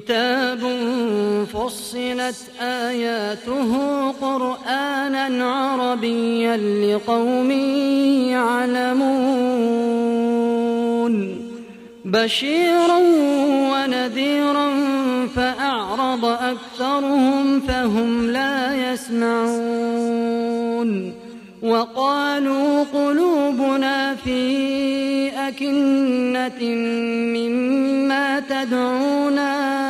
كتاب فصلت آياته قرآنا عربيا لقوم يعلمون بشيرا ونذيرا فأعرض أكثرهم فهم لا يسمعون وقالوا قلوبنا في أكنة مما تدعونا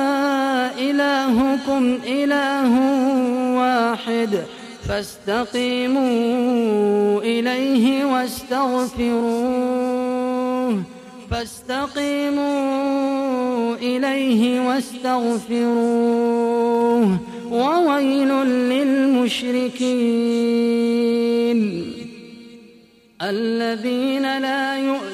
إلهكم إله واحد فاستقيموا إليه واستغفروه فاستقيموا إليه واستغفروه وويل للمشركين الذين لا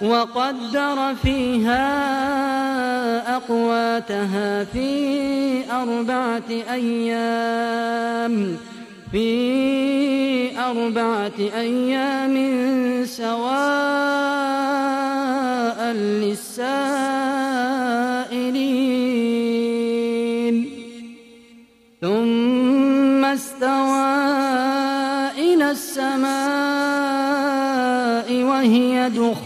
وقدر فيها أقواتها في أربعة أيام في أربعة أيام سواء للسائلين. ثم استوى إلى السماء وهي دخان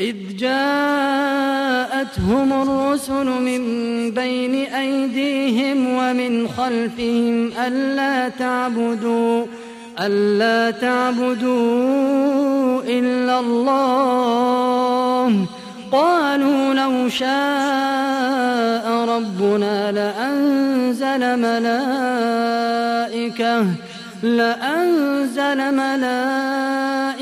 إذ جاءتهم الرسل من بين أيديهم ومن خلفهم ألا تعبدوا ألا تعبدوا إلا الله. قالوا لو شاء ربنا لأنزل ملائكة لأنزل ملائكة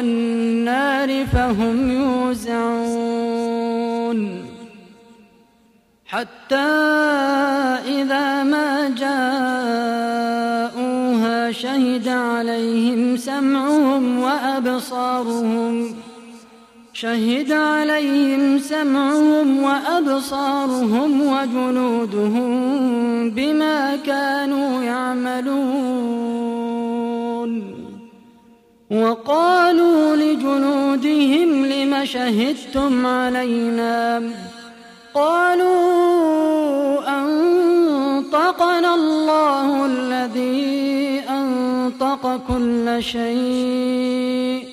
النار فهم يوزعون. حتى إذا ما جاءوها شهد عليهم سمعهم وأبصارهم. شهد عليهم سمعهم وأبصارهم وجنودهم بما كانوا يعملون. وقالوا لجنودهم لم شهدتم علينا قالوا أنطقنا الله الذي أنطق كل شيء.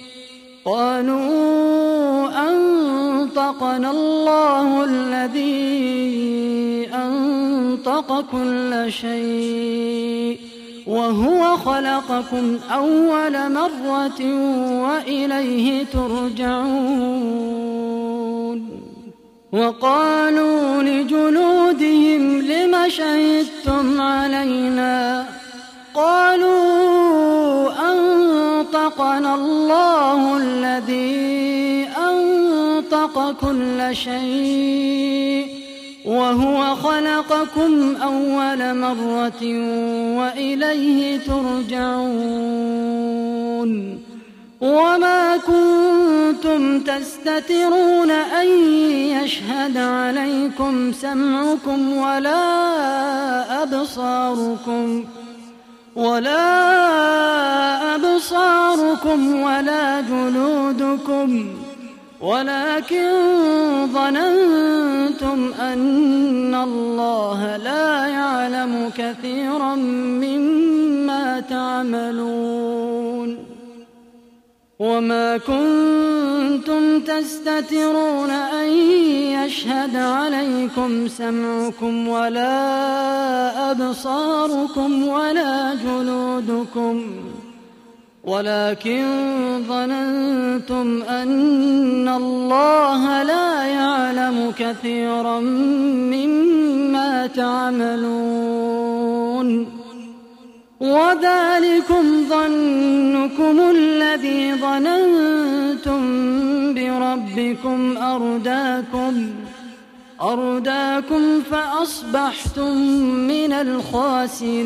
قالوا أنطقنا الله الذي أنطق كل شيء. وهو خلقكم أول مرة وإليه ترجعون وقالوا لجلودهم لم شهدتم علينا قالوا أنطقنا الله الذي أنطق كل شيء وهو خلقكم أول مرة وإليه ترجعون وما كنتم تستترون أن يشهد عليكم سمعكم ولا أبصاركم ولا أبصاركم ولا جلودكم ولكن ظننتم أن الله لا يعلم كثيرا مما تعملون وما كنتم تستترون أن يشهد عليكم سمعكم ولا أبصاركم ولا جلودكم ولكن ظننتم أن الله لا يعلم كثيرا مما تعملون. وذلكم ظنكم الذي ظننتم بربكم أرداكم أرداكم فأصبحتم من الخاسرين.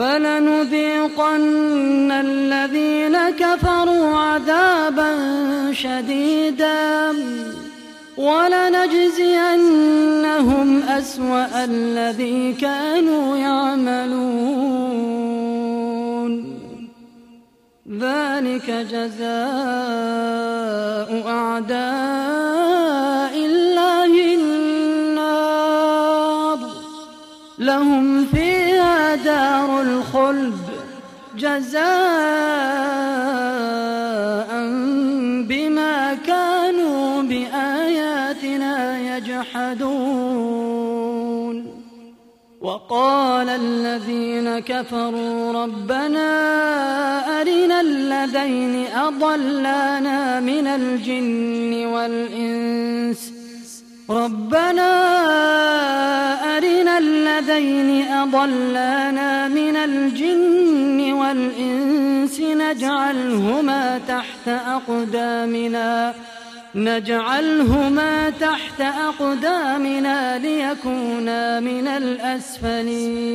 فلنذيقن الذين كفروا عذابا شديدا ولنجزينهم أسوأ الذي كانوا يعملون. ذلك جزاء أعداء جزاء بما كانوا بآياتنا يجحدون. وقال الذين كفروا ربنا أرنا الذين أضلانا من الجن والإنس. ربنا الذين أضلانا من الجن والإنس نجعلهما تحت أقدامنا نجعلهما تحت أقدامنا ليكونا من الأسفلين.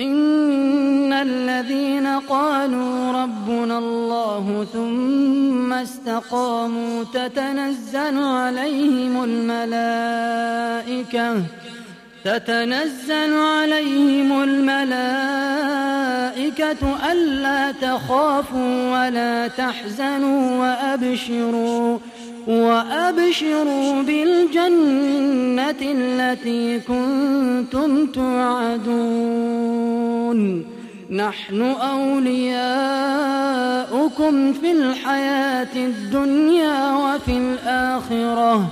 إن الذين قالوا ربنا الله ثم استقاموا تتنزل عليهم الملائكة. تتنزل عليهم الملائكة ألا تخافوا ولا تحزنوا وأبشروا وأبشروا بالجنة التي كنتم توعدون. نحن أولياؤكم في الحياة الدنيا وفي الآخرة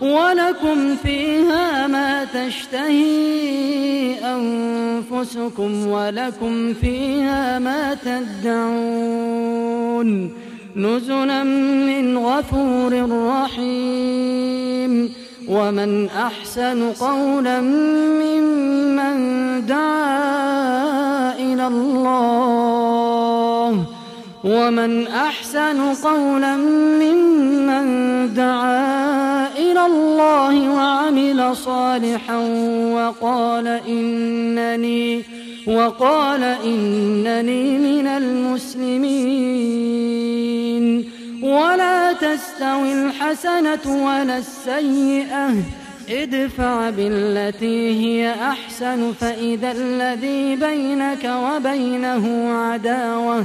ولكم فيها ما تشتهي أنفسكم ولكم فيها ما تدعون نزلا من غفور رحيم ومن أحسن قولا ممن دعا إلى الله ومن أحسن قولا ممن دعا إلى الله وعمل صالحا وقال إنني وقال إنني من المسلمين. ولا تستوي الحسنة ولا السيئة. ادفع بالتي هي أحسن فإذا الذي بينك وبينه عداوة.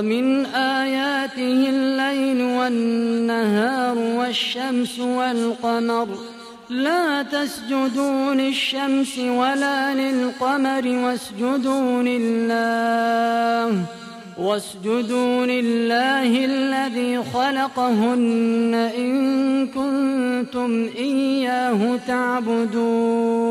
ومن آياته الليل والنهار والشمس والقمر لا تسجدوا للشمس ولا للقمر واسجدوا لله واسجدوا لله الذي خلقهن إن كنتم إياه تعبدون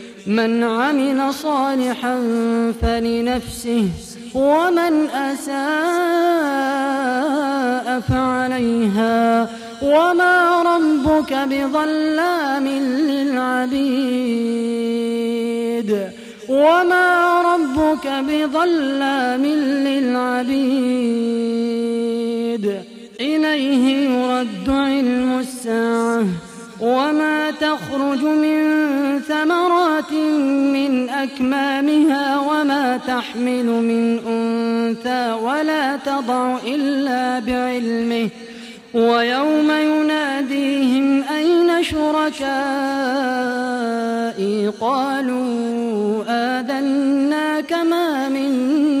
من عمل صالحا فلنفسه ومن أساء فعليها. وما ربك بظلام للعبيد. وما ربك بظلام للعبيد. إليه يرد علم الساعة. وما تخرج من ثمرات من أكمامها وما تحمل من أنثى ولا تضع إلا بعلمه ويوم يناديهم أين شركائي؟ قالوا آذناك ما منا.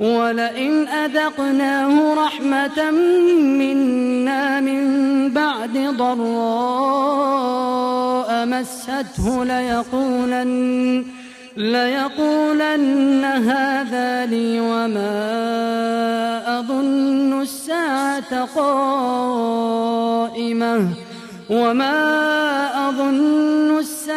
ولئن أذقناه رحمة منا من بعد ضراء مسته ليقولن ليقولن هذا لي وما أظن الساعة قائمة وما أظن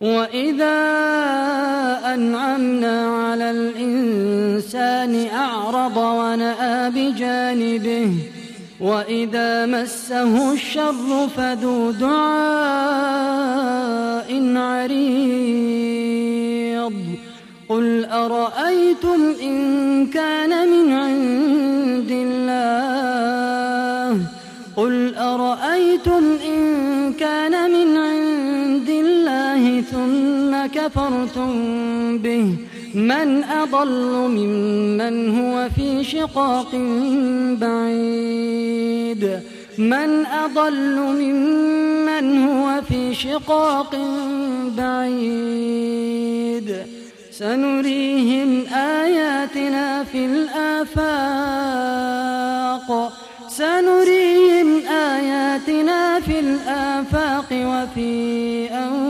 وإذا أنعمنا على الإنسان أعرض ونأى بجانبه وإذا مسه الشر فذو دعاء عريض قل أرأيتم إن كان من عند الله كفرتم به. من أضل ممن هو في شقاق بعيد. من أضل ممن هو في شقاق بعيد. سنريهم آياتنا في الآفاق. سنريهم آياتنا في الآفاق وفي أنفسهم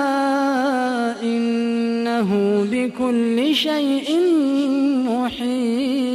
بكل شيء محيط.